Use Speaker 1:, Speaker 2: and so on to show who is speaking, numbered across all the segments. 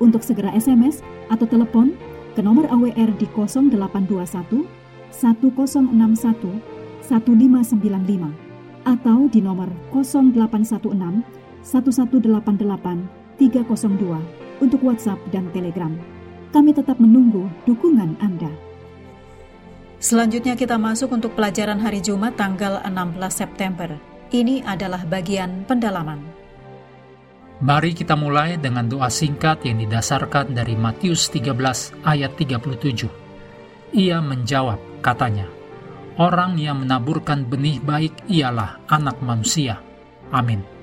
Speaker 1: untuk segera SMS atau telepon ke nomor AWR di 0821 1061 1595 atau di nomor 0816 1188 302 untuk WhatsApp dan Telegram. Kami tetap menunggu dukungan Anda.
Speaker 2: Selanjutnya kita masuk untuk pelajaran hari Jumat tanggal 16 September. Ini adalah bagian pendalaman.
Speaker 3: Mari kita mulai dengan doa singkat yang didasarkan dari Matius 13 ayat 37. Ia menjawab, katanya, Orang yang menaburkan benih baik ialah anak manusia. Amin.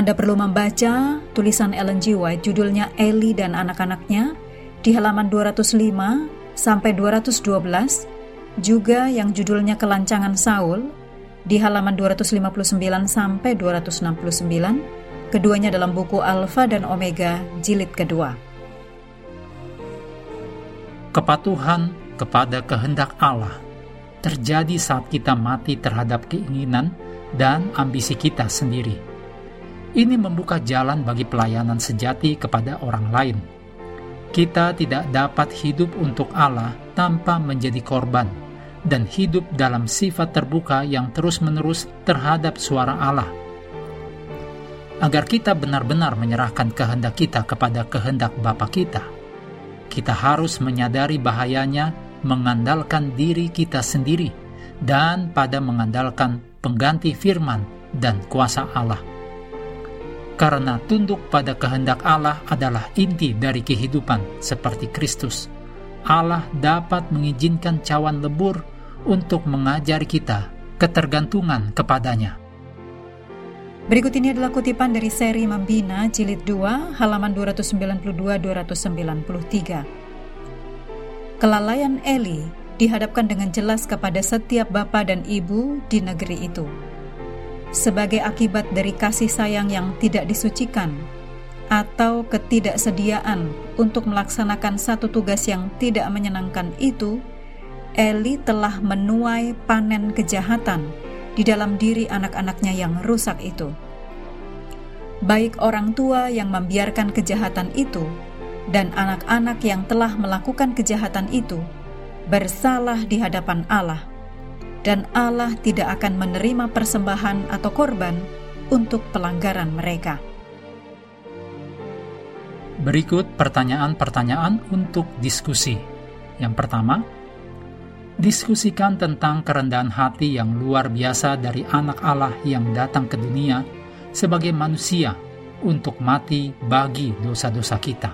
Speaker 2: Anda perlu membaca tulisan Ellen G. White judulnya Ellie dan anak-anaknya di halaman 205 sampai 212, juga yang judulnya Kelancangan Saul di halaman 259 sampai 269, keduanya dalam buku Alfa dan Omega jilid kedua.
Speaker 3: Kepatuhan kepada kehendak Allah terjadi saat kita mati terhadap keinginan dan ambisi kita sendiri ini membuka jalan bagi pelayanan sejati kepada orang lain. Kita tidak dapat hidup untuk Allah tanpa menjadi korban dan hidup dalam sifat terbuka yang terus-menerus terhadap suara Allah. Agar kita benar-benar menyerahkan kehendak kita kepada kehendak Bapa kita, kita harus menyadari bahayanya mengandalkan diri kita sendiri dan pada mengandalkan pengganti firman dan kuasa Allah karena tunduk pada kehendak Allah adalah inti dari kehidupan seperti Kristus. Allah dapat mengizinkan cawan lebur untuk mengajari kita ketergantungan kepadanya.
Speaker 2: Berikut ini adalah kutipan dari seri Membina jilid 2 halaman 292-293. Kelalaian Eli dihadapkan dengan jelas kepada setiap bapak dan ibu di negeri itu sebagai akibat dari kasih sayang yang tidak disucikan atau ketidaksediaan untuk melaksanakan satu tugas yang tidak menyenangkan itu, Eli telah menuai panen kejahatan di dalam diri anak-anaknya yang rusak itu. Baik orang tua yang membiarkan kejahatan itu dan anak-anak yang telah melakukan kejahatan itu bersalah di hadapan Allah dan Allah tidak akan menerima persembahan atau korban untuk pelanggaran mereka.
Speaker 3: Berikut pertanyaan-pertanyaan untuk diskusi. Yang pertama, diskusikan tentang kerendahan hati yang luar biasa dari anak Allah yang datang ke dunia sebagai manusia untuk mati bagi dosa-dosa kita.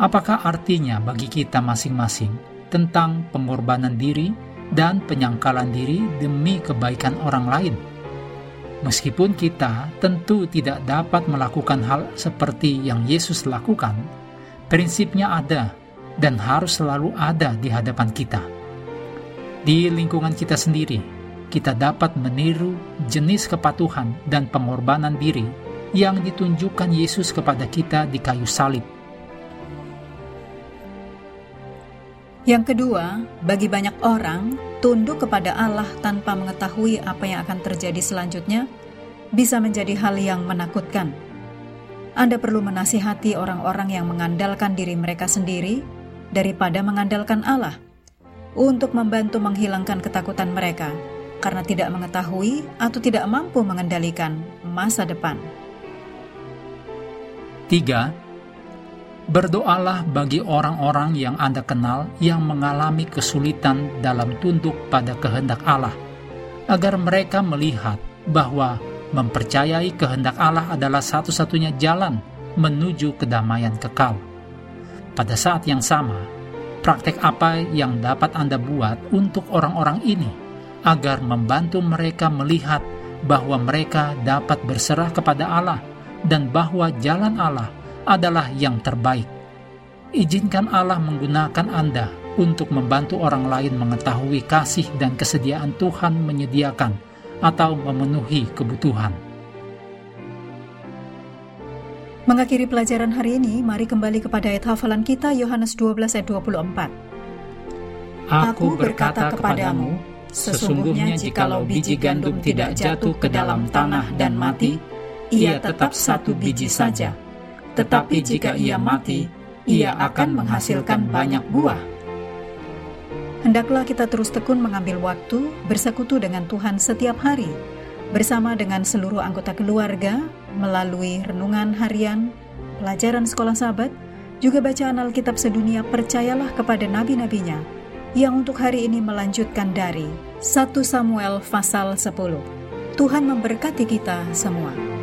Speaker 3: Apakah artinya bagi kita masing-masing tentang pengorbanan diri dan penyangkalan diri demi kebaikan orang lain. Meskipun kita tentu tidak dapat melakukan hal seperti yang Yesus lakukan, prinsipnya ada dan harus selalu ada di hadapan kita. Di lingkungan kita sendiri, kita dapat meniru jenis kepatuhan dan pengorbanan diri yang ditunjukkan Yesus kepada kita di kayu salib
Speaker 2: Yang kedua, bagi banyak orang, tunduk kepada Allah tanpa mengetahui apa yang akan terjadi selanjutnya bisa menjadi hal yang menakutkan. Anda perlu menasihati orang-orang yang mengandalkan diri mereka sendiri daripada mengandalkan Allah untuk membantu menghilangkan ketakutan mereka karena tidak mengetahui atau tidak mampu mengendalikan masa depan.
Speaker 3: 3 Berdoalah bagi orang-orang yang Anda kenal yang mengalami kesulitan dalam tunduk pada kehendak Allah, agar mereka melihat bahwa mempercayai kehendak Allah adalah satu-satunya jalan menuju kedamaian kekal. Pada saat yang sama, praktek apa yang dapat Anda buat untuk orang-orang ini agar membantu mereka melihat bahwa mereka dapat berserah kepada Allah dan bahwa jalan Allah adalah yang terbaik. Izinkan Allah menggunakan Anda untuk membantu orang lain mengetahui kasih dan kesediaan Tuhan menyediakan atau memenuhi kebutuhan.
Speaker 2: Mengakhiri pelajaran hari ini, mari kembali kepada ayat hafalan kita Yohanes 12 ayat 24.
Speaker 3: Aku berkata kepadamu, sesungguhnya jikalau biji gandum tidak jatuh ke dalam tanah dan mati, ia tetap satu biji saja. Tetapi jika ia mati, ia akan menghasilkan banyak buah.
Speaker 2: Hendaklah kita terus tekun mengambil waktu bersekutu dengan Tuhan setiap hari, bersama dengan seluruh anggota keluarga, melalui renungan harian, pelajaran sekolah sahabat, juga bacaan Alkitab sedunia percayalah kepada nabi-nabinya, yang untuk hari ini melanjutkan dari 1 Samuel pasal 10. Tuhan memberkati kita semua.